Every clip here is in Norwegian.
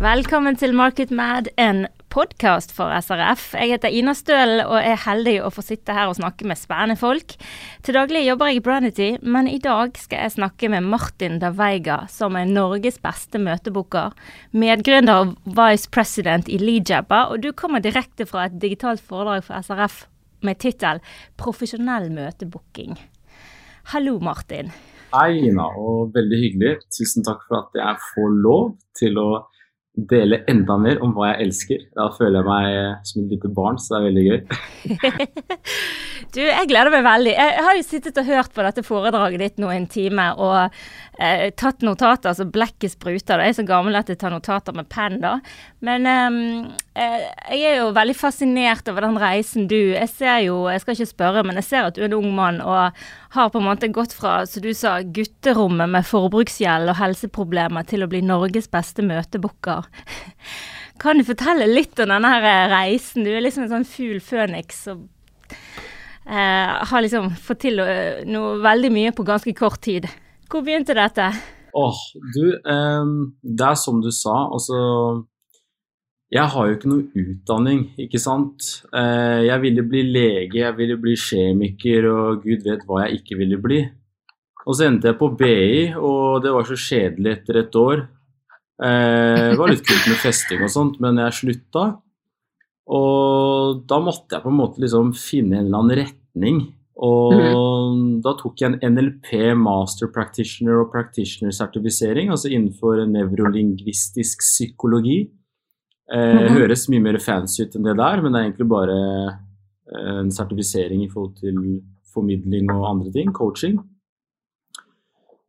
Velkommen til Market Mad, en podkast for SRF. Jeg heter Ina Stølen og er heldig å få sitte her og snakke med spennende folk. Til daglig jobber jeg i Branity, men i dag skal jeg snakke med Martin da Veiga, som er Norges beste møtebooker, medgründer og vice president i Lijabba, og du kommer direkte fra et digitalt foredrag for SRF med tittel 'Profesjonell møtebooking'. Hallo, Martin. Hei, Ina, og veldig hyggelig. Tusen takk for at jeg får lov til å dele enda mer om hva jeg elsker. Da føler jeg meg som et lite barn, så det er veldig gøy. du, jeg gleder meg veldig. Jeg har jo sittet og hørt på dette foredraget ditt nå en time og eh, tatt notater så blekket spruter. Jeg er så gammel at jeg tar notater med penn, da. Men eh, jeg er jo veldig fascinert over den reisen du Jeg ser jo, jeg skal ikke spørre, men jeg ser at du er en ung mann og har på en måte gått fra, som du sa, gutterommet med forbruksgjeld og helseproblemer til å bli Norges beste møtebooker. Kan du fortelle litt om denne her reisen? Du er liksom en sånn fugl føniks og eh, har liksom fått til noe veldig mye på ganske kort tid. Hvor begynte dette? Åh, du, um, det er som du sa, altså jeg har jo ikke noe utdanning, ikke sant. Eh, jeg ville bli lege, jeg ville bli kjemiker og gud vet hva jeg ikke ville bli. Og så endte jeg på BI, og det var så kjedelig etter et år. Eh, det var litt kult med festing og sånt, men jeg slutta. Og da måtte jeg på en måte liksom finne en eller annen retning. Og mm. da tok jeg en NLP master practitioner og practitioner-sertifisering, altså innenfor nevrolingvistisk psykologi. Eh, mm Høres mye mer fancy ut enn det der, men det er egentlig bare eh, en sertifisering i forhold til formidling og andre ting, coaching.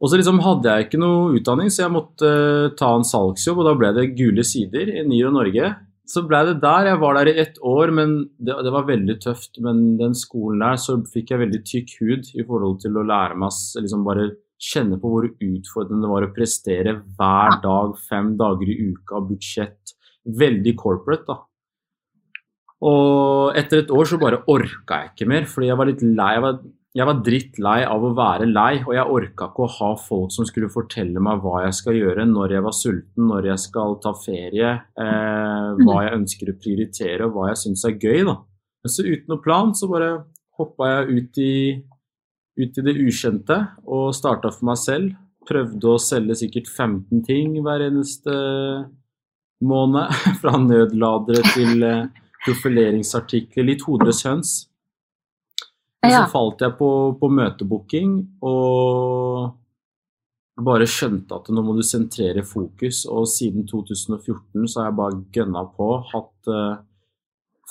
Og så liksom hadde jeg ikke noe utdanning, så jeg måtte uh, ta en salgsjobb, og da ble det Gule sider i Niro Norge. Så ble det der. Jeg var der i ett år, men det, det, var veldig tøft. Men den skolen der så fikk jeg veldig tykk hud i forhold til å lære meg liksom bare kjenne på hvor utfordrende det var å prestere hver dag, fem dager i uka, budsjett veldig corporate, da. Og etter et år så bare orka jeg ikke mer, fordi jeg var litt lei. Jeg var, jeg var drittlei av å være lei, og jeg orka ikke å ha folk som skulle fortelle meg hva jeg skal gjøre når jeg var sulten, når jeg skal ta ferie, eh, hva jeg ønsker å prioritere og hva jeg syns er gøy, da. Men så uten noen plan så bare hoppa jeg ut i, ut i det ukjente og starta for meg selv. Prøvde å selge sikkert 15 ting hver eneste måned. Fra nødladere til eh, profileringsartikler. Litt hodeløs høns. Og så falt jeg på, på møtebooking og bare skjønte at nå må du sentrere fokus. Og siden 2014 så har jeg bare gønna på. Hatt uh,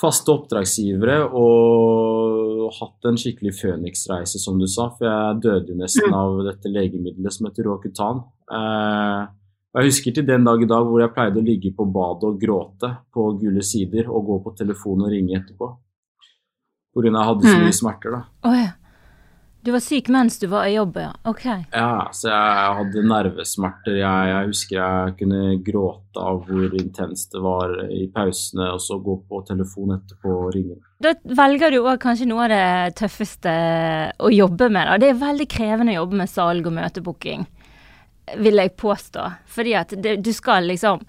faste oppdragsgivere og hatt en skikkelig føniksreise, som du sa. For jeg døde jo nesten mm. av dette legemiddelet som heter Roacutan. Uh, Jeg husker til den dag i dag hvor jeg pleide å ligge på badet og gråte på gule sider og gå på telefon og ringe etterpå. Pga. jeg hadde så mye mm. smerter, da. Oh, ja. Du var syk mens du var i jobb, ja. Ok. Ja, så jeg hadde nervesmerter. Jeg, jeg, husker jeg kunne gråte av hvor intenst det var i pausene, og så gå på telefon etterpå og ringe. Da velger du òg kanskje noe av det tøffeste å jobbe med. Da. Det er veldig krevende å jobbe med salg og møtebooking vil jeg påstå. Fordi at det, du skal liksom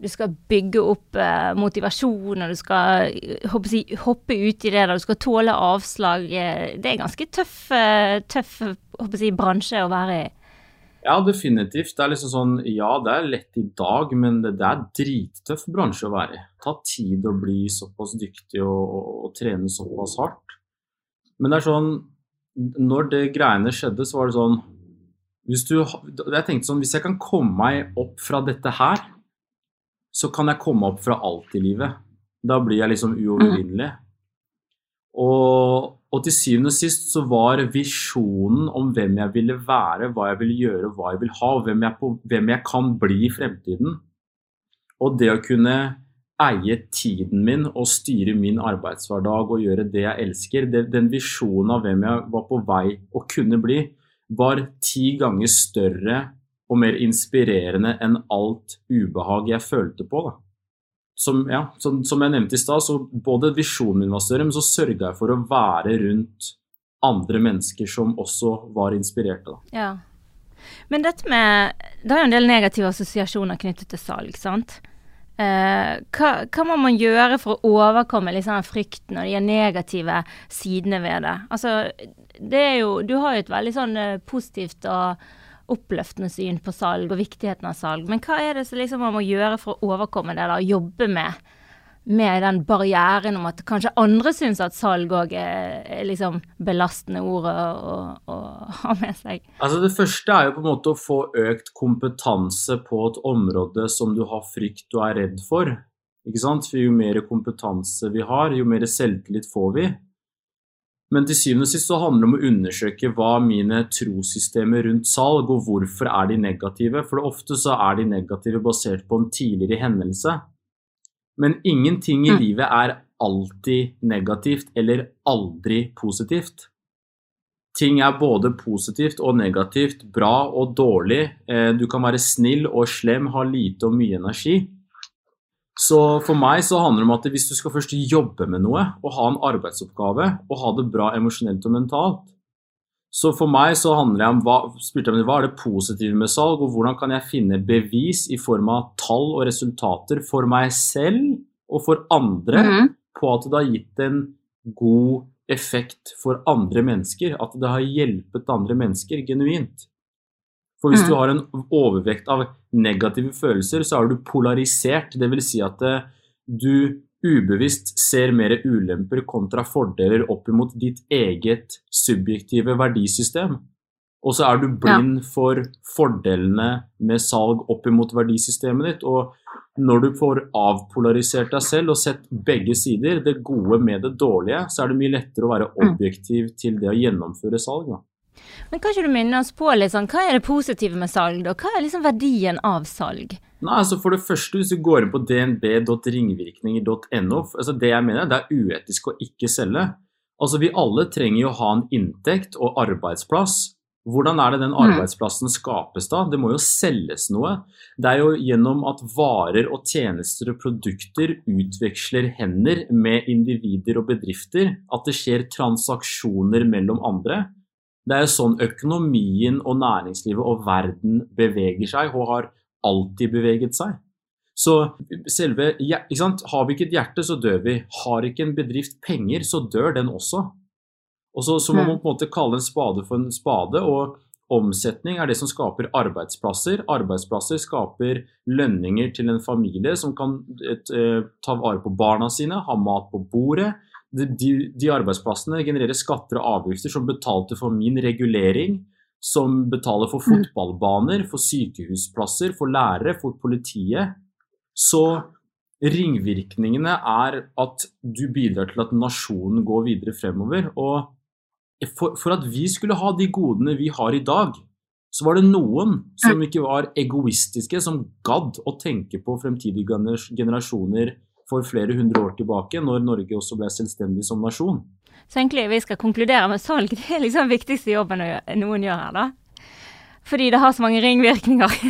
du skal bygge opp eh, motivasjon, og du skal hoppe, hoppe ut i det. Da. Du skal tåle avslag. Eh, det er en ganske tøff, eh, tøff si, bransje å være i. Ja, definitivt. Det er liksom sånn, ja, det er lett i dag, men det, det er drittøff bransje å være i. Ta tid å bli såpass dyktig og, og, og, trene såpass hardt. Men det er sånn Når det greiene skjedde, så var det sånn hvis du, jeg tenkte sånn, hvis jeg kan komme meg opp fra dette her, så kan jeg komme opp fra alt i livet. Da blir jeg liksom uovervinnelig. Og, og, til syvende og sist så var visjonen om hvem jeg ville være, hva jeg ville gjøre, hva jeg vil ha, hvem jeg, på, hvem jeg kan bli i fremtiden. Og det å kunne eie tiden min og styre min arbeidshverdag og gjøre det jeg elsker, det, den visjonen av hvem jeg var på vei å kunne bli, var ti ganger større og mer inspirerende enn alt ubehag jeg følte på. Da. Som, ja, som, som jeg nevnte i stad, så både visjonen min var større, men så sørga jeg for å være rundt andre mennesker som også var inspirerte. Da. Ja. Men dette med Det er jo en del negative assosiasjoner knyttet til salg, sant? Eh, hva, hva, må man gjøre for å overkomme liksom, frykten og de negative sidene ved det? Altså, det er jo, du har jo et veldig sånn eh, positivt og oppløftende syn på salg og viktigheten av salg. Men hva er det som liksom man må gjøre for å overkomme det, da, jobbe med, med den barrieren om at kanskje andre syns at salg òg er, er, liksom belastende ord å, å, ha med seg? Altså Det første er jo på en måte å få økt kompetanse på et område som du har frykt og er redd for. Ikke sant? For jo mer kompetanse vi har, jo mer selvtillit får vi. Men til syvende og sist så handler det om å undersøke hva mine trossystemer rundt salg, og hvorfor er de negative. For ofte så er de negative basert på en tidligere hendelse. Men ingenting i mm. livet er alltid negativt eller aldri positivt. Ting er både positivt og negativt, bra og dårlig. Eh, du kan være snill og slem, ha lite og mye energi. Så for meg så handler det om at hvis du skal først jobbe med noe og ha en arbeidsoppgave og ha det bra emosjonelt og mentalt, så for meg så handler det om hva, spurte jeg, hva er det positive med salg, og hvordan kan jeg finne bevis i form av tall og resultater for meg selv og for andre mm. på at det har gitt en god effekt for andre mennesker, at det har hjulpet andre mennesker genuint. For hvis mm. du har en overvekt av negative følelser, så er du polarisert. Dvs. Si at eh, du ubevisst ser mer ulemper kontra fordeler opp imot ditt eget subjektive verdisystem. Og så er du blind for fordelene med salg opp imot verdisystemet ditt. Og når du får avpolarisert deg selv og sett begge sider, det gode med det dårlige, så er det mye lettere å være mm. objektiv til det å gjennomføre salg. Da. Men kan ikke du minne oss på litt sånn, hva er det positive med salg, og Hva er liksom verdien av salg? Nei, altså For det første, hvis du går inn på dnb.ringvirkninger.no altså Det jeg mener, det er uetisk å ikke selge. Altså Vi alle trenger jo å ha en inntekt og arbeidsplass. Hvordan er det den mm. arbeidsplassen skapes da? Det må jo selges noe. Det er jo gjennom at varer og tjenester og produkter utveksler hender med individer og bedrifter, at det skjer transaksjoner mellom andre. Det er jo sånn økonomien og næringslivet og verden beveger seg, og har alltid beveget seg. Så selve Har vi ikke et hjerte, så dør vi. Har ikke en bedrift penger, så dør den også. Og så, så må man på en måte kalle en spade for en spade. og Omsetning er det som skaper arbeidsplasser. Arbeidsplasser skaper lønninger til en familie som kan eh, ta vare på barna sine, ha mat på bordet, de, de, arbeidsplassene genererer skatter og avgifter som betalte for min regulering, som betaler for mm. fotballbaner, for sykehusplasser, for lærere, for politiet. Så ringvirkningene er at du bidrar til at nasjonen går videre fremover. Og for, for at vi skulle ha de godene vi har i dag, så var det noen som ikke var egoistiske, som gadd å tenke på fremtidige generasjoner for flere hundre år tilbake, når Norge også ble selvstendig som nasjon. Så egentlig vi skal konkludere med salg, det er liksom den viktigste jobben noen gjør her, da. Fordi det har så mange ringvirkninger.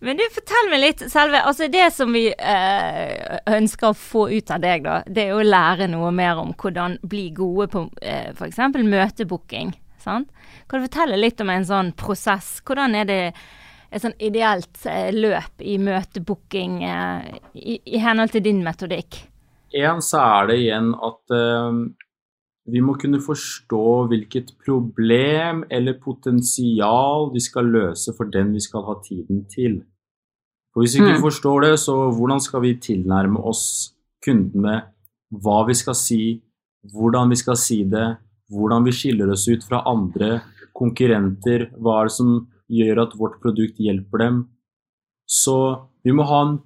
Men du, fortell meg litt selve Altså, det som vi eh, ønsker å få ut av deg, da, det er å lære noe mer om hvordan bli gode på eh, f.eks. møtebooking. Sant? Kan du fortelle litt om en sånn prosess? Hvordan er det et sånn ideelt eh, løp i møtebooking eh, i, i, henhold til din metodikk? En så er det igjen at uh, vi må kunne forstå hvilket problem eller potensial vi skal løse for den vi skal ha tiden til. For Hvis vi ikke mm. forstår det, så hvordan skal vi tilnærme oss kundene hva vi skal si, hvordan vi skal si det, hvordan vi skiller oss ut fra andre konkurrenter, hva er det som gjør at vårt produkt hjelper dem. Så vi må ha en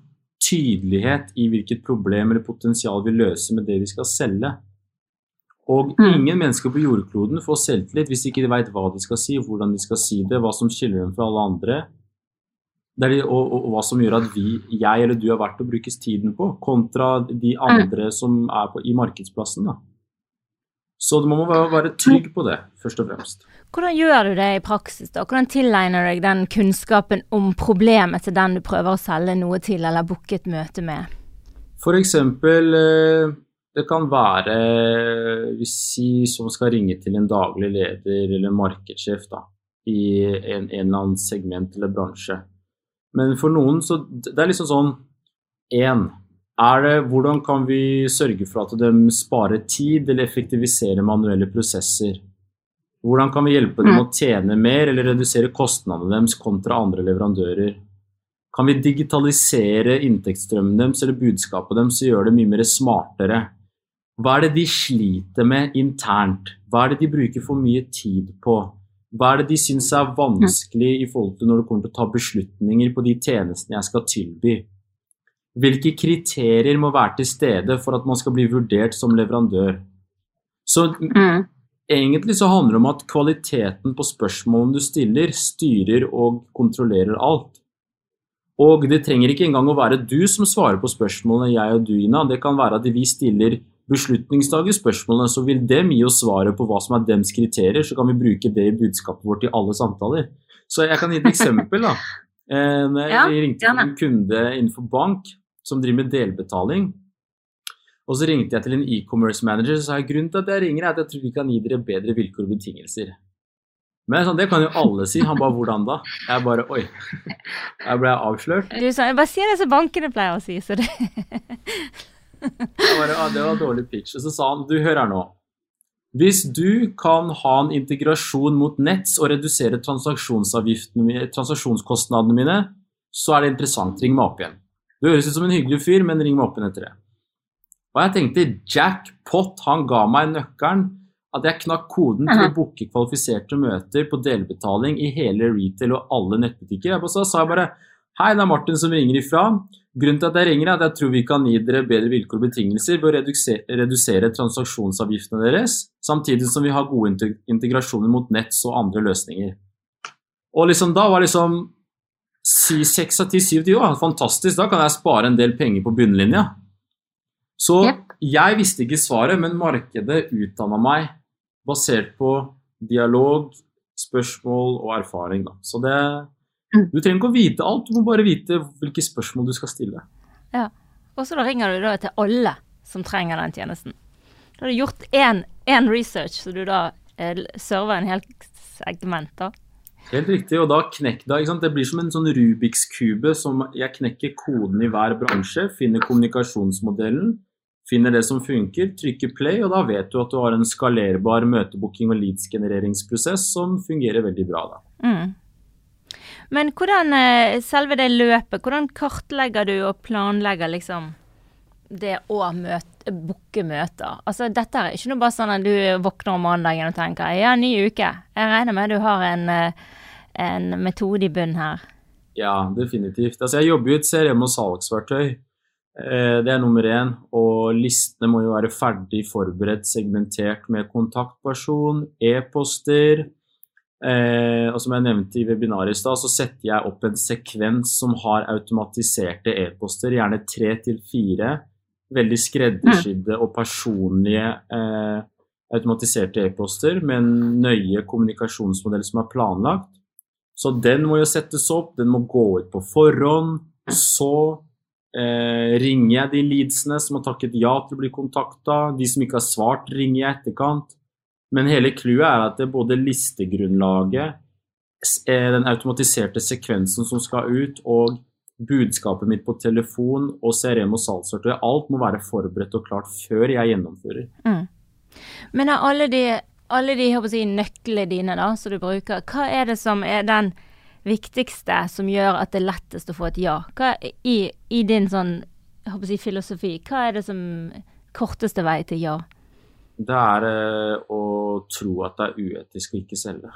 tydelighet i hvilket problem eller potensial vi løser med det vi skal selge. Og mm. ingen mennesker på jordkloden får selvtillit hvis de ikke veit vet hva de skal si, hvordan de skal si det, hva som skiller dem fra alle andre. Det de, og, og, og, hva som gjør at vi, jeg eller du er verdt å brukes tiden på, kontra de mm. andre som er på, i markedsplassen. Da. Så man må være trygg på det, først og fremst. Hvordan gjør du det i praksis? da? Hvordan tilegner du deg den kunnskapen om problemet til den du prøver å selge noe til eller booke et møte med? Eksempel, eh, det kan være hvis vi som skal ringe til en daglig leder eller markedssjef da, i en, en, eller annen segment eller bransje. Men for noen så det er liksom sånn én det hvordan kan vi sørge for at de sparer tid eller effektiviserer manuelle prosesser? Hvordan kan vi hjelpe dem å tjene mer eller redusere kostnadene deres kontra andre leverandører? Kan vi digitalisere inntektsstrømmen deres eller budskapet deres og gjøre det mye mer smartere? Hva er det de sliter med internt? Hva er det de bruker for mye tid på? Hva er det de syns er vanskelig i forhold til når det kommer til å ta beslutninger på de tjenestene jeg skal tilby? Hvilke kriterier må være til stede for at man skal bli vurdert som leverandør? Så mm. egentlig så handler det om at kvaliteten på spørsmålene du stiller, styrer og kontrollerer alt. Og det trenger ikke engang å være du som svarer på spørsmålene, jeg og du, Ina. Det kan være at vi stiller beslutningsdager spørsmålene, så vil dem gi oss svaret på hva som er dems kriterier, så kan vi bruke det i budskapet vårt i alle samtaler. Så jeg kan gi et eksempel. da. Eh, når jeg ringte til en kunde innenfor bank, som driver med delbetaling. Og så ringte jeg til en e-commerce manager og sa grunnen til at jeg ringer er at jeg tror vi kan gi dere bedre vilkår og betingelser. Men sånn, det kan jo alle si. Han bare hvordan da? Jeg bare oi. Jeg ble avslørt. Du sa jeg bare sier det som bankene pleier å si, så det bare, ja, Det var dårlig pitch. Og så sa han du, hør her nå. Hvis du kan ha en integrasjon mot Nets og redusere transaksjonskostnadene mine, så er det interessant. Ring meg opp igjen. Du høres ut som en hyggelig fyr, men ring meg opp igjen etter det. Og jeg tenkte jackpot, han ga meg nøkkelen. At jeg knakk koden til å booke kvalifiserte møter på delbetaling i hele retail og alle nettbutikker. Jeg sa jeg bare Hei, det er Martin som ringer ifra. Grunnen til at jeg ringer er at jeg tror vi kan gi dere bedre vilkår og betingelser ved å redusere, redusere transaksjonsavgiftene deres, samtidig som vi har gode integrasjoner mot Nets og andre løsninger. Og liksom da var liksom si 6 av ti, syv til, jo, fantastisk, da kan jeg spare en del penger på bunnlinja. Så yep. jeg visste ikke svaret, men markedet utdanna meg basert på dialog, spørsmål og erfaring. Da. Så det mm. Du trenger ikke å vite alt, du må bare vite hvilke spørsmål du skal stille. Ja, Og så da ringer du da til alle som trenger den tjenesten. Da har du gjort én research, så du da eh, server en hel segment. da. Helt riktig, og da knekk da, Det blir som en sånn Rubiks kube som jeg knekker koden i hver bransje, finner kommunikasjonsmodellen, finner det som funker, trykker play, og da vet du at du har en skalerbar møtebooking- og leads-genereringsprosess som fungerer veldig bra. da. Mm. Men hvordan, eh, selve det løpet, hvordan kartlegger du og planlegger liksom det å møte, booke møter? Altså dette er ikke noe bare sånn at du våkner om mandagen og tenker ja, ny uke. Jeg regner med du har en uh, en metode i bunnen her? Ja, definitivt. Altså, jeg jobber jo i et CRM- og salgsverktøy. Eh, det er nummer én. Og listene må jo være ferdig forberedt, segmentert med kontaktperson, e-poster. Eh, og som jeg nevnte i webinaret i stad, så setter jeg opp en sekvens som har automatiserte e-poster, gjerne tre til fire. Veldig skreddersydde og personlige eh, automatiserte e-poster med en nøye kommunikasjonsmodell som er planlagt. Så den må jo settes opp, den må gå ut på forhånd. Så eh, ringer jeg de leadsene som har takket ja til å bli kontakta. De som ikke har svart, ringer jeg etterkant. Men hele clouet er at det er både listegrunnlaget, eh, den automatiserte sekvensen som skal ut, og budskapet mitt på telefon og CRM og salgsverktøy, alt må være forberedt og klart før jeg gjennomfører. Mm. Men av alle de alle de si, nøklene dine da, som du bruker, hva er det som er den viktigste som gjør at det er lettest å få et ja? Hva, i, i, din sånn, si, filosofi, hva er det som korteste vei til ja? Det er eh, å tro at det er uetisk å ikke selge.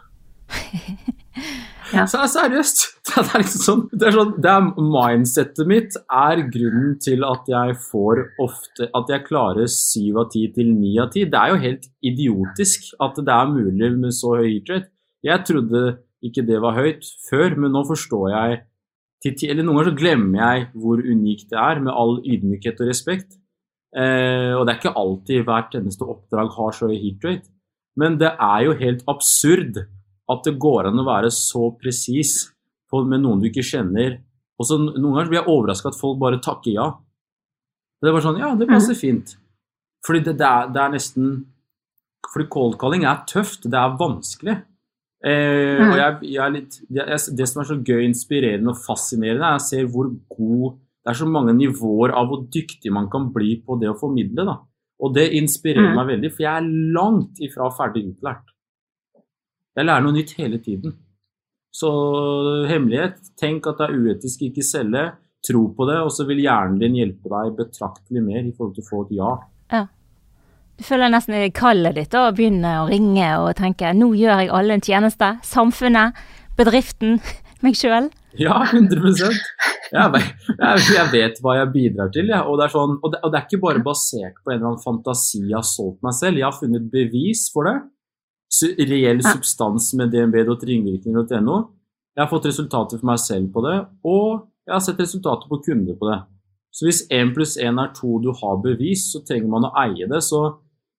Ja. Så, seriøst! Det er, liksom sånn, det er sånn, det er Mindsettet mitt er grunnen til at jeg får ofte At jeg klarer syv av ti til ni av ti. Det er jo helt idiotisk at det er mulig med så høy hitrate. Jeg trodde ikke det var høyt før, men nå forstår jeg Eller noen ganger så glemmer jeg hvor unikt det er, med all ydmykhet og respekt. Eh, og det er ikke alltid hvert eneste oppdrag har så høy hitrate. Men det er jo helt absurd at det går an å være så presis med noen du ikke kjenner. Og så Noen ganger blir jeg overraska at folk bare takker ja. Det er bare sånn Ja, det passer mhm. fint. Fordi det, det, er, det er, nesten Fordi cold calling er tøft. Det er vanskelig. Eh, og mhm. jeg, jeg er litt, det, det, som er så gøy, inspirerende og fascinerende, er å se hvor god Det er så mange nivåer av hvor dyktig man kan bli på det å formidle. da. Og det inspirerer Mm. meg veldig, for jeg er langt ifra ferdig utlært. Jeg lærer noe nytt hele tiden. Så hemmelighet, tenk at det er uetisk ikke selge, tro på det, og så vil hjernen din hjelpe deg betraktelig mer i forhold til å få et ja. ja. Du føler nesten i kallet ditt da, å begynne å ringe og tenke nå gjør jeg alle en tjeneste. Samfunnet, bedriften, meg sjøl. Ja, 100 jeg jeg, jeg vet hva jeg bidrar til. Ja. Og, det er sånn, og, det, og det er ikke bare basert på en eller annen fantasi jeg har solgt meg selv. Jeg har funnet bevis for det. Reell substans med dnb.ringvirkninger.no. Jeg har fått resultater for meg selv på det, og jeg har sett resultater på kunder på det. Så hvis én pluss én er to du har bevis, så trenger man å eie det. Så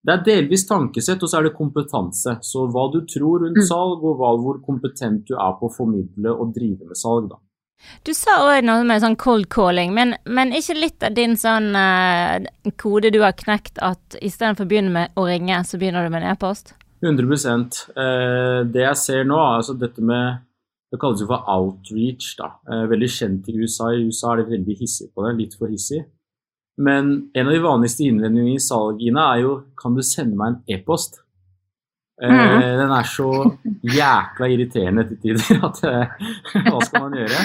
det er delvis tankesett, og så er det kompetanse. Så hva du tror rundt Mm. salg, og hva, hvor kompetent du er på å formidle og drive med salg, da. Du sa òg noe med sånn cold calling, men, men ikke litt av din sånn uh, kode du har knekt at istedenfor å begynne med å ringe, så begynner du med en e-post? 100 eh, Det jeg ser nå, er altså dette med Det kalles jo for outreach. da. Eh, veldig kjent i USA. I USA er de veldig hissige på det. Litt for hissig. Men en av de vanligste innvendingene i salg, er jo Kan du sende meg en e-post? Mhm. Den er så jækla irriterende til tider at Hva skal man gjøre?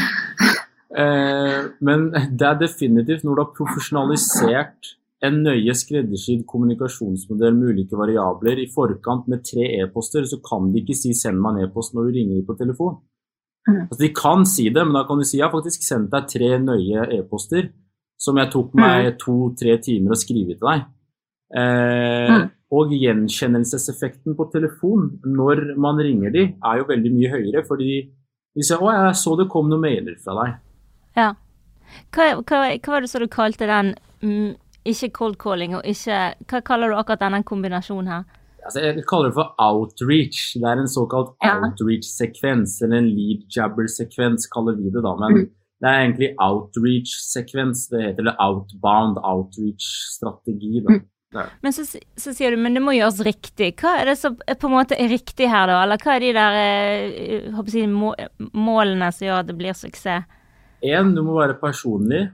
Men det er definitivt når du har profesjonalisert en nøye skreddersydd kommunikasjonsmodell med ulike variabler i forkant med tre e-poster, så kan de ikke si 'send meg en e-post' når du ringer dem på telefon. Mm. Altså, de kan si det, men da kan du si 'jeg har faktisk sendt deg tre nøye e-poster' som jeg tok meg to-tre timer å skrive til deg. Eh, mm. Og gjenkjennelseseffekten på telefon når man ringer de, er jo veldig mye høyere, fordi de sier 'å, jeg så det kom noen mailer fra deg'. Ja. Hva, hva, hva var det så du kalte den mm, ikke cold calling og ikke Hva kaller du akkurat denne kombinasjonen her? Altså, jeg kaller det for outreach. Det er en såkalt Ja. outreach-sekvens, eller en lead jabber-sekvens, kaller vi det da. Men Mm. det er egentlig outreach-sekvens det heter, det outbound outreach-strategi. da. Mm. Men så, så sier du men det må gjøres riktig. Hva er det som på en måte er riktig her, da? Eller hva er de der eh, håper jeg, må, målene som gjør at det blir suksess? En, du må være personlig.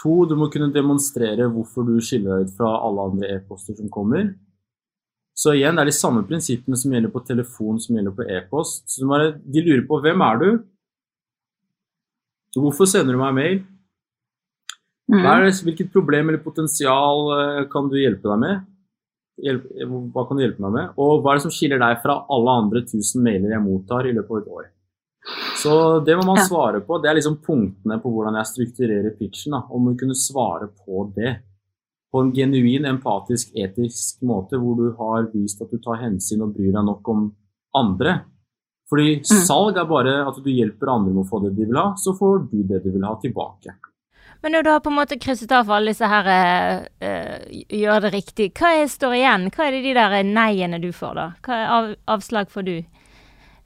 To, du må kunne demonstrere hvorfor du skiller deg ut fra alle andre e-poster som kommer. Så igjen, det er de samme prinsippene som gjelder på telefon som gjelder på e-post. Så De lurer på hvem er du? Hvorfor sender du meg mail? Mm. Det, hvilket problem eller potensial eh, kan du hjelpe deg med? Eh, hva kan du hjelpe meg med? Og hva er det som skiller deg fra alle andre tusen mailer jeg mottar i løpet av et år? Så det må man svare på. Det er liksom punktene på hvordan jeg strukturerer pitchen. Da. Om å kunne svare på det på en genuin, empatisk, etisk måte, hvor du har vist at du tar hensyn og bryr deg nok om andre. Fordi salg er bare at du hjelper andre med å få det de vil ha, så får du det du vil ha tilbake. Men når du har på en måte krysset av for alle disse her eh, eh, gjør det riktig, hva er, står igjen? Hva er det de der nei-ene du får, da? Hva av, avslag får du?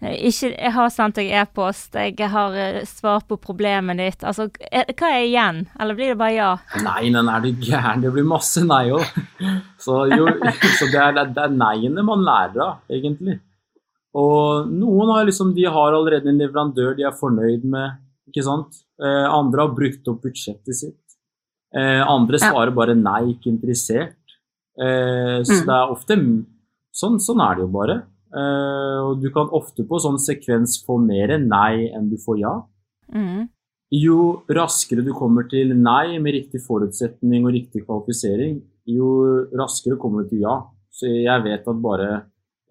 Eh, Ikke, jeg har sendt deg e-post, jeg har eh, svart på problemet ditt. Altså, er, hva er igjen? Eller blir det bare ja? Nei, nei, er du gæren? Det blir masse nei òg. Så, jo, så det, er, det er neiene man lærer av, egentlig. Og noen har liksom, de har allerede en leverandør de er fornøyd med, ikke sant. Eh, andre har brukt opp budsjettet sitt. Eh, andre svarer bare nei, ikke interessert. Eh, så Mm. det er ofte sånn, sånn er det jo bare. Eh, og du kan ofte på sånn sekvens få mer nei enn du får ja. Mm. Jo raskere du kommer til nei med riktig forutsetning og riktig kvalifisering, jo raskere kommer du til ja. Så jeg vet at bare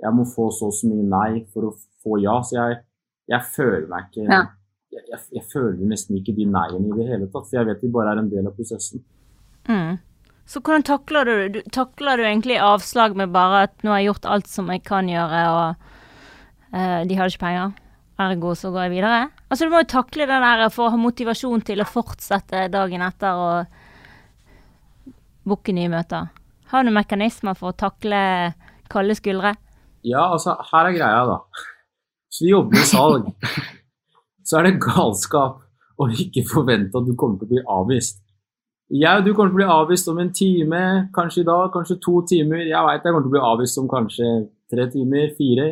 jeg må få så og så mye nei for å få ja. Så jeg, jeg føler meg ikke Ja. jeg, jeg, jeg føler nesten ikke de nei-ene i det hele tatt, for jeg vet de bare er en del av prosessen. Mm. Så hvordan takler du, det? Takler du egentlig avslag med bare at 'nå har jeg gjort alt som jeg kan gjøre', og uh, de har ikke penger, ergo så går jeg videre? Altså Du må jo takle det der for å ha motivasjon til å fortsette dagen etter og booke nye møter. Har du mekanismer for å takle kalde skuldre? Ja, altså, her er greia, da. Så vi jobber med salg. Så er det galskap å ikke forvente at du kommer til å bli avvist. Jeg og du kommer til å bli avvist om en time, kanskje i dag, kanskje to timer. Jeg veit jeg kommer til å bli avvist om kanskje tre timer, fire.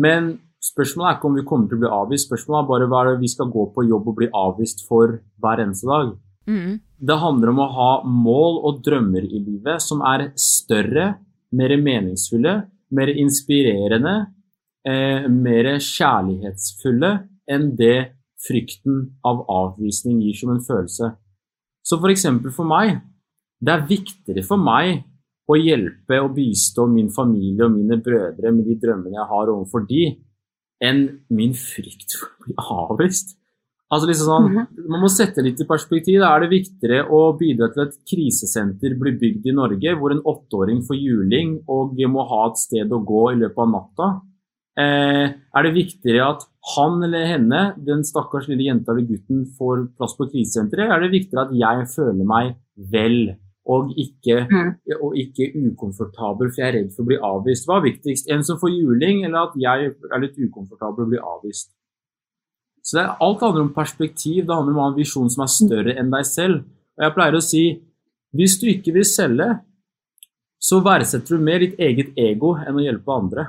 Men Spørsmålet er ikke om vi kommer til å bli avvist, spørsmålet er bare hva er det vi skal gå på jobb og bli avvist for hver eneste dag. Mm. Det handler om å ha mål og drømmer i livet som er større, mer meningsfulle, mer inspirerende, eh, mer kjærlighetsfulle enn det frykten av avvisning gir som en følelse. Så f.eks. For, for meg, det er viktigere for meg å hjelpe og bistå min familie og mine brødre med de drømmene jeg har overfor de, enn min frykt for å bli avvist. Altså liksom sånn, Man må sette litt i perspektiv. Da er det viktigere å bidra til at et krisesenter blir bygd i Norge, hvor en åtteåring får juling og må ha et sted å gå i løpet av natta. Eh, er det viktigere at han eller henne, den stakkars lille jenta eller gutten, får plass på krisesenteret? Er det viktigere at jeg føler meg vel og ikke, Mm. og ikke ukomfortabel for jeg er redd for å bli avvist? Hva er viktigst? En som får juling, eller at jeg er litt ukomfortabel og blir avvist? Så det, Alt handler om perspektiv. Det handler om å ha en visjon som er større enn deg selv. Og jeg pleier å si hvis du ikke vil selge, så verdsetter du mer ditt eget ego enn å hjelpe andre.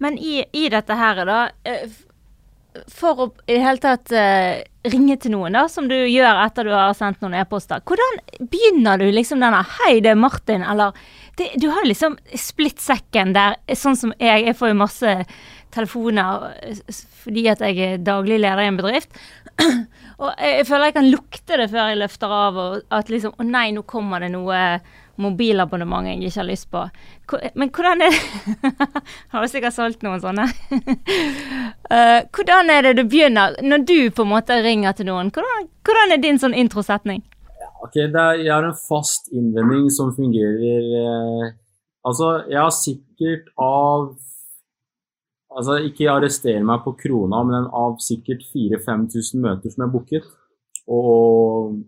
Men i, i dette her, da eh, For å i det hele tatt eh, ringe til noen, da, som du gjør etter du har sendt noen e-poster, hvordan begynner du liksom denne 'Hei, det er Martin', eller det, Du har liksom splitt sekken der, sånn som jeg. Jeg får jo masse telefoner eh, fordi at jeg er daglig leder i en bedrift. Og jeg, jeg føler jeg kan lukte det før jeg løfter av, og at liksom Å nei, nå kommer det noe mobilabonnement jeg ikke har lyst på. Men hvordan er det Har du sikkert solgt noen sånne? Eh, hvordan er det du begynner, når du på en måte ringer til noen? Hvordan, hvordan er din sånn introsetning? Ok, det er, Jeg har en fast innvending som fungerer eh, Altså, jeg har sikkert av Altså, ikke arrester meg på krona, men av sikkert 4000-5000 møter som jeg har booket. Og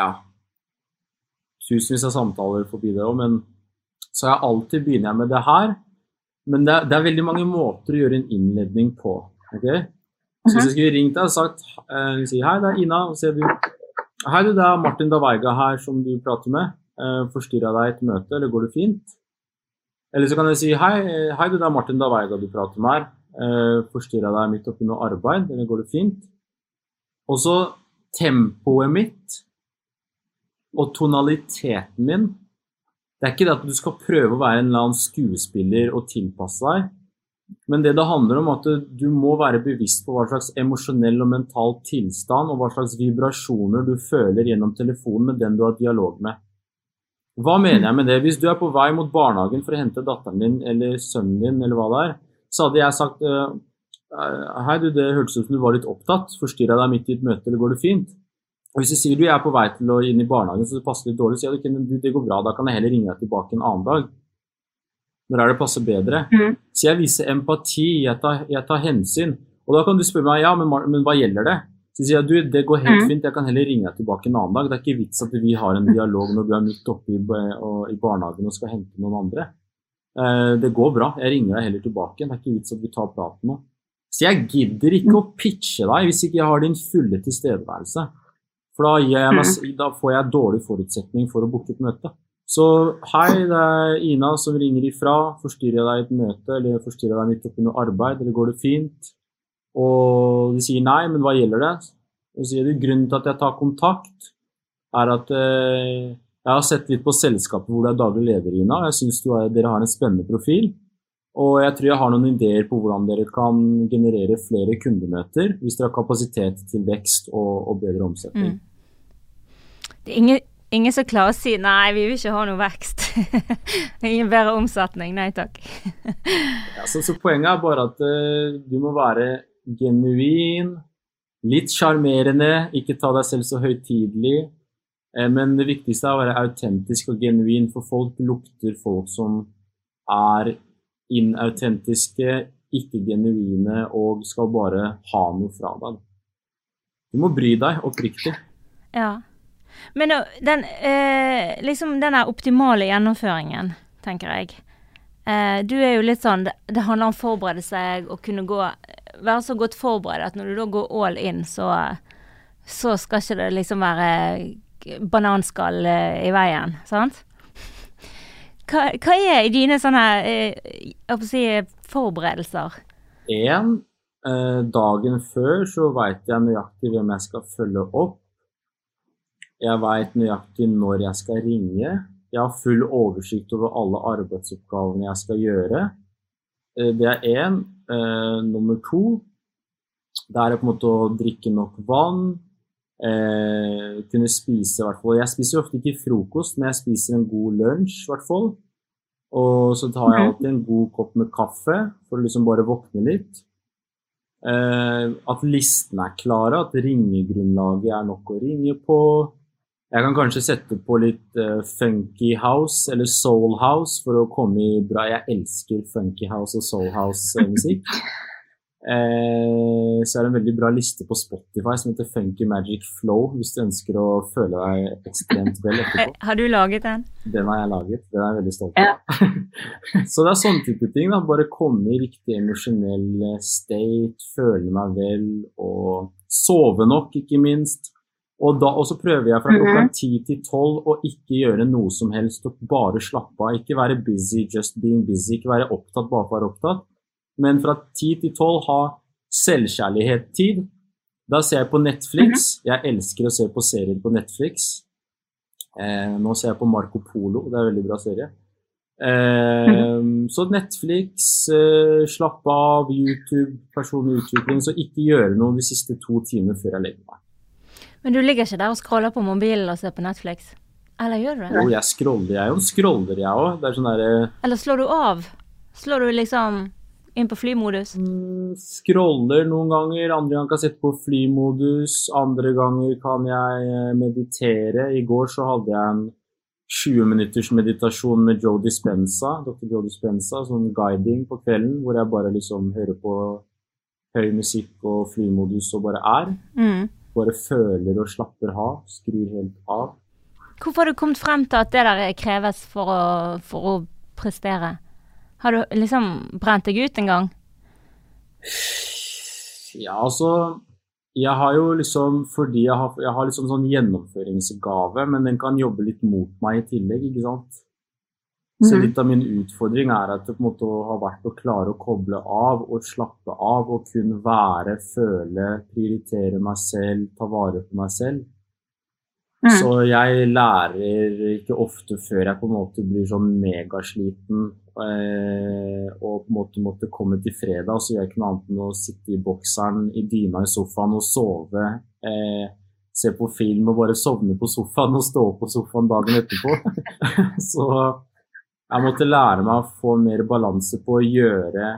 ja Tusenvis av samtaler forbi det òg, men så jeg alltid begynner jeg med det her. Men det, er- det er veldig mange måter å gjøre en innledning på. ok? Så hvis jeg skulle ringt deg og sagt eh, si, Hei, det er Ina. Og så sier du Hei, du, det er Martin Daveiga her som du prater med. Eh, Forstyrra deg i et møte, eller går det fint? Eller så kan jeg si hei, hei du, det er Martin Daveiga du prater med her. Eh, Forstyrra deg midt oppi noe arbeid, eller går det fint? Og så tempoet mitt og tonaliteten min. Det er ikke det at du skal prøve å være en eller annen skuespiller og tilpasse deg. Men det det handler om, at du må være bevisst på hva slags emosjonell og mental tilstand og hva slags vibrasjoner du føler gjennom telefonen med den du har dialog med. Hva mener jeg med det? Hvis du er på vei mot barnehagen for å hente datteren din eller sønnen din, eller hva det er, så hadde jeg sagt eh, Hei, du, det hørtes ut som du var litt opptatt. Forstyrra deg midt i et møte, eller går det fint? Og Hvis du sier du er på vei til å inn i barnehagen, så det passer litt dårlig, så sier du at det går bra, da kan jeg heller ringe deg tilbake en annen dag. Når er det passer bedre? Mm. Så jeg viser empati, jeg tar, jeg tar hensyn. Og da kan du spørre meg ja, men, men hva gjelder det? Så sier jeg du, det går helt mm. fint, jeg kan heller ringe deg tilbake en annen dag. Det er ikke vits at vi har en dialog når du er midt oppe i, og- i barnehagen og skal hente noen andre. Eh, det går bra, jeg ringer deg heller tilbake. Det er ikke vits at vi tar praten nå. Så jeg gidder ikke å pitche deg hvis ikke jeg har din fulle tilstedeværelse. For da, meg, da får jeg dårlig forutsetning for å booke et møte. Så hei, det er Ina som ringer ifra. Forstyrrer jeg deg i et møte, eller forstyrrer jeg deg midt oppi noe arbeid, eller går det fint? Og de sier nei, men hva gjelder det? Og så sier du grunnen til at jeg tar kontakt, er at eh, jeg har sett litt på selskapet hvor du er daglig leder, Ina. Jeg syns dere har en spennende profil. Og jeg tror jeg har noen ideer på hvordan dere kan generere flere kundemøter hvis dere har kapasitet til vekst og, og bedre omsetning. Mm. Det er ingen, ingen som klarer å si 'nei, vi vil ikke ha noe vekst'. ingen bedre omsetning. Nei takk. Ja, så, så poenget er bare at uh, du må være genuin, litt sjarmerende, ikke ta deg selv så høytidelig. Eh, men det viktigste er å være autentisk og genuin, for folk lukter folk som er inautentiske, ikke genuine og skal bare ha noe fra deg. Du må bry deg oppriktig. Ja. Men den, eh, liksom den optimale gjennomføringen, tenker jeg. Eh, du er jo litt sånn det, handler om å forberede seg og kunne gå Være så godt forberedt at når du da går all in, så, så skal ikke det liksom være bananskall eh, i veien, sant? Hva, hva er dine sånne eh, si, forberedelser? én, eh, dagen før så veit jeg nøyaktig hvem jeg skal følge opp. Jeg veit nøyaktig når jeg skal ringe. Jeg har full oversikt over alle arbeidsoppgavene jeg skal gjøre. Eh, det er én. Eh, nummer to, det er på en måte å drikke nok vann. Eh, kunne spise, i hvert fall. Jeg spiser ofte ikke frokost, men jeg spiser en god lunsj, i hvert fall. Og så tar jeg alltid en god kopp med kaffe for å liksom bare våkne litt. Eh, at listene er klare, at ringegrunnlaget er nok å ringe på. Jeg kan kanskje sette på litt uh, funky house eller soul house for å komme i bra Jeg elsker funky house og soul house-musikk. Eh, så er det en veldig bra liste på Spotify som heter Funky Magic Flow, hvis du ønsker å føle deg ekstremt vel etterpå. Eh, har du laget den? Den har jeg laget. Den er jeg veldig stolt av. Ja. så det er sånne type ting. da, Bare komme i riktig emosjonell state, føle meg vel og sove nok, ikke minst. Og, da, og så prøver jeg fra klokka mhm. ti til tolv å ikke gjøre noe som helst og bare slappe av. Ikke være busy, just being busy. Ikke være opptatt bare for å være opptatt men fra ti til tolv ha selvkjærlighet-tid. Da ser jeg på Netflix. Mhm. Jeg elsker å se på serier på Netflix. Eh, nå ser jeg på Marco Polo, det er en veldig bra serie. Eh, mhm. så Netflix, eh, slappe av, YouTube, personlig utvikling. Så ikke gjøre noe de siste to timene før jeg legger meg. Men du ligger ikke der og scroller på mobilen og ser på Netflix? Eller gjør du det? Jo, jeg scroller, jeg òg. Scroller, jeg òg. Sånn derre eh, Eller slår du av? Slår du liksom inn på flymodus? Mm, scroller noen ganger, andre ganger kan jeg sette på flymodus. Andre ganger kan jeg eh, meditere. I går så hadde jeg en 20 minutters meditasjon med Joe Dispenza, Dr. Joe Dispenza, sånn guiding på kvelden, hvor jeg bare liksom hører på høy musikk og flymodus og bare er. Mm. Bare føler og slapper av. Skrur helt av. Hvorfor har du kommet frem til at det der kreves for å, for å prestere? Har du liksom brent deg ut en gang? Ja, altså Jeg har jo liksom Fordi jeg har, jeg har liksom sånn gjennomføringsgave, men den kan jobbe litt mot meg i tillegg, ikke sant. Så mhm. litt av min utfordring er at det på en måte har vært å klare å koble av og slappe av og kun være, føle, prioritere meg selv, ta vare på meg selv. Mm. Så jeg lærer ikke ofte før jeg på en måte blir sånn megasliten og på en måte måtte komme til fredag, så gjør jeg ikke noe annet enn å sitte i bokseren i dyna i sofaen og sove. Eh, se på film og bare sovne på sofaen og stå opp på sofaen dagen etterpå. så jeg måtte lære meg å få mer balanse på å gjøre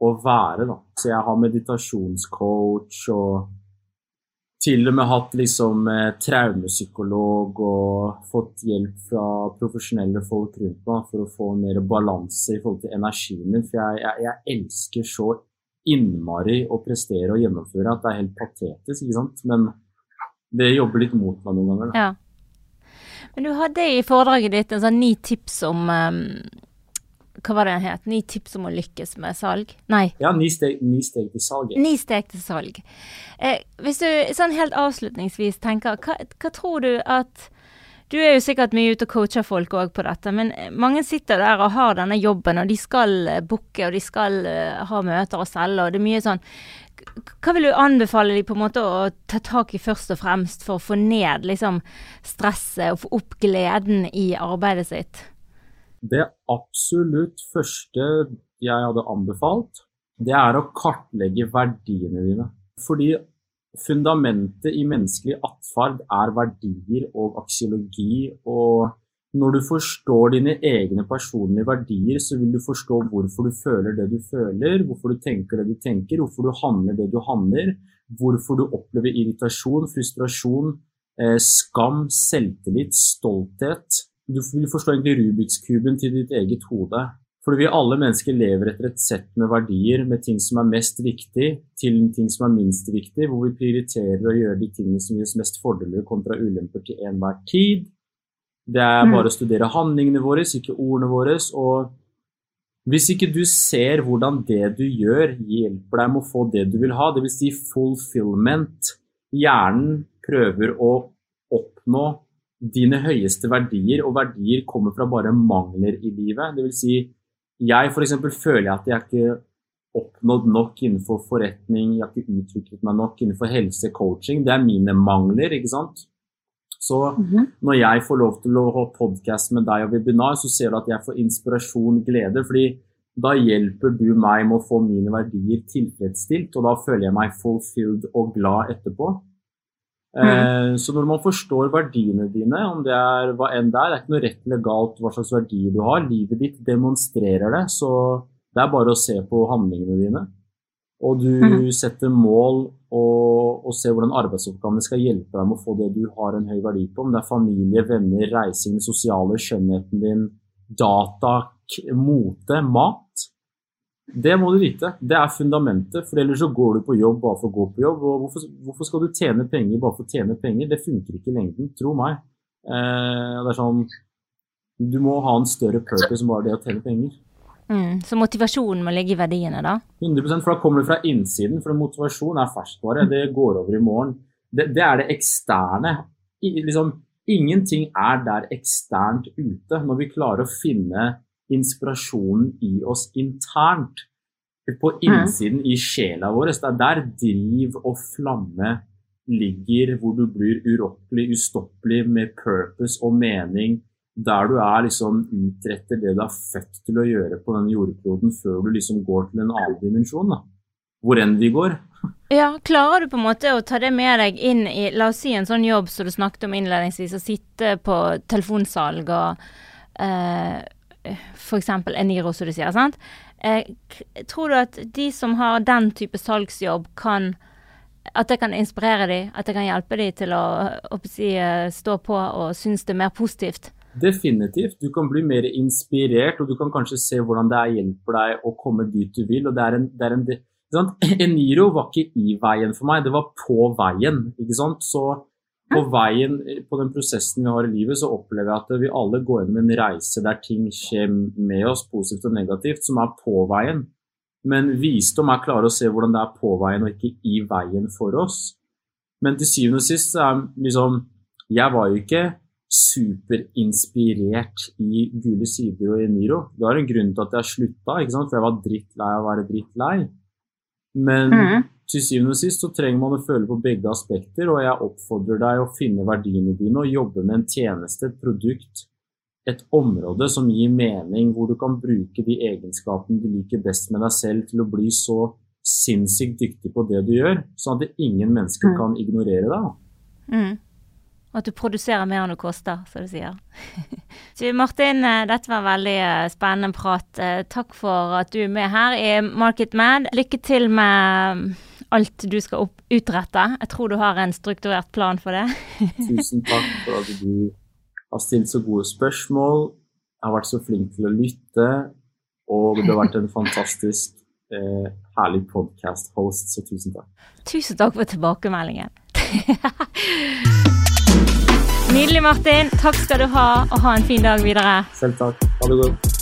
og være, da. Så jeg har meditasjonscoach og til og med hatt liksom eh, traumepsykolog og fått hjelp fra profesjonelle folk rundt meg for å få mer balanse i forhold til energien min. For jeg, jeg, jeg, elsker så innmari å prestere og gjennomføre at det er helt patetisk, ikke sant. Men det jobber litt mot meg noen ganger, da. Ja. Men du hadde i foredraget ditt en sånn ni tips om um hva var det den het? Ni tips om å lykkes med salg? Nei. Ja, ni steg, ni steg til salg. Ni steg til salg. Eh, hvis du sånn helt avslutningsvis tenker, hva, hva, tror du at Du er jo sikkert mye ute og coacher folk òg på dette, men mange sitter der og har denne jobben, og de skal uh, booke, og de skal uh, ha møter og selge, og det er mye sånn hva vil du anbefale de på en måte å ta tak i først og fremst for å få ned liksom, stresset og få opp gleden i arbeidet sitt? Det absolutt første jeg hadde anbefalt, det er å kartlegge verdiene dine. Fordi fundamentet i menneskelig atferd er verdier og aksiologi. Og når du forstår dine egne personlige verdier, så vil du forstå hvorfor du føler det du føler, hvorfor du tenker det du tenker, hvorfor du handler det du handler, hvorfor du opplever irritasjon, frustrasjon, eh, skam, selvtillit, stolthet du vil forstå egentlig Rubiks-kuben til ditt eget hode. Fordi vi alle mennesker lever etter et sett med verdier, med ting som er mest viktig, til ting som er minst viktig, hvor vi prioriterer å gjøre de tingene som gir oss mest fordeler kontra ulemper til enhver tid. Det er mm. bare å studere handlingene våre, ikke ordene våre. Og hvis ikke du ser hvordan det du gjør, hjelper deg med å få det du vil ha, dvs. Si fulfillment Hjernen prøver å oppnå dine høyeste verdier, og verdier kommer fra bare mangler i livet. Det vil si, jeg f.eks. føler at jeg ikke oppnådd nok innenfor forretning, jeg har ikke utviklet meg nok innenfor helse, coaching. Det er mine mangler, ikke sant. Så Mhm. når jeg får lov til å ha podkast med deg og webinar, så ser du at jeg får inspirasjon, glede. fordi da hjelper du meg med å få mine verdier tilfredsstilt, og da føler jeg meg fulfilled og glad etterpå. Eh, så når man forstår verdiene dine, om det er hva enn det er, det er ikke noe rett eller galt hva slags verdier du har, livet ditt demonstrerer det, så det er bare å se på handlingene dine. Og du Mhm. setter mål og, og ser hvordan arbeidsoppgavene skal hjelpe deg med å få det du har en høy verdi på. Om det er familie, venner, reising, sosiale, skjønnheten din, data, mote, mat. Det må du vite. Det er fundamentet. For ellers så går du på jobb bare for å gå på jobb. Og hvorfor, hvorfor skal du tjene penger bare for å tjene penger? Det funker ikke i lengden, tro meg. Eh, det er sånn Du må ha en større purpose enn bare det å tjene penger. Mm. Så motivasjonen må ligge i verdiene, da? 100% for da kommer det fra innsiden. For motivasjon er ferskvare. Det går over i morgen. Det, det er det eksterne. I, liksom, ingenting er der eksternt ute. Når vi klarer å finne inspirasjonen i oss internt, på innsiden i sjela vår, det er der driv og flamme ligger, hvor du blir urokkelig, ustoppelig med purpose og mening der du er liksom utretter det du er født til å gjøre på denne jordkloden før du liksom går til en annen dimensjon, da. Hvor enn vi går. Ja, klarer du på en måte å ta det med deg inn i, la oss si en sånn jobb som du snakket om innledningsvis, å sitte på telefonsalg og eh, for eksempel Eniro, som du sier, sant? Eh, tror du at de som har den type salgsjobb kan at det kan inspirere dem, at det kan hjelpe dem til å, å si, eh, stå på og synes det er mer positivt? Definitivt. Du kan bli mer inspirert, og du kan kanskje se hvordan det er hjelper deg å komme dit du vil. og det er en, det er en? Eniro var ikke i veien for meg, det var på veien. ikke sant? Så på veien, på den prosessen vi har i livet, så opplever jeg at vi alle går gjennom en reise der ting skjer med oss, positivt og negativt, som er på veien. Men visdom er klare å se hvordan det er på veien og ikke i veien for oss. Men til syvende og sist så er liksom Jeg var jo ikke superinspirert i Gule sider og i Niro. Det var en grunn til at jeg slutta, ikke sant? for jeg var drittlei av å være drittlei. Men Mhm. Til syvende og sist så trenger man å føle på begge aspekter, og jeg oppfordrer deg å finne verdiene dine og jobbe med en tjeneste, et produkt, et område som gir mening, hvor du kan bruke de egenskapene du liker best med deg selv til å bli så sinnssykt dyktig på det du gjør, sånn at ingen mennesker Mm. kan ignorere deg. Mm. Og at du produserer mer enn du koster, som du sier. Du, Martin, eh, dette var en veldig eh, spennende prat. Eh, Takk for at du er med her i Market Mad. Lykke til med alt du skal opp utrette. Jeg tror du har en strukturert plan for det. Tusen takk for at du har stilt så gode spørsmål. Jeg har vært så flink til å lytte, og du har vært en fantastisk eh, herlig podcast-host, så tusen takk. Tusen takk for tilbakemeldingen. Nydelig, Martin. Takk skal du ha, og ha en fin dag videre. Selv takk. Ha det godt.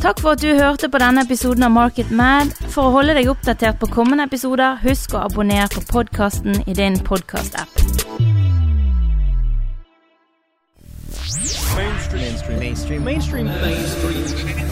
Takk for at du hørte på denne episoden av Market Mad. For å holde deg oppdatert på kommende episoder, husk å abonnere på podkasten i din podkast-app. mainstream. Mainstream. Mainstream. Mainstream. Mainstream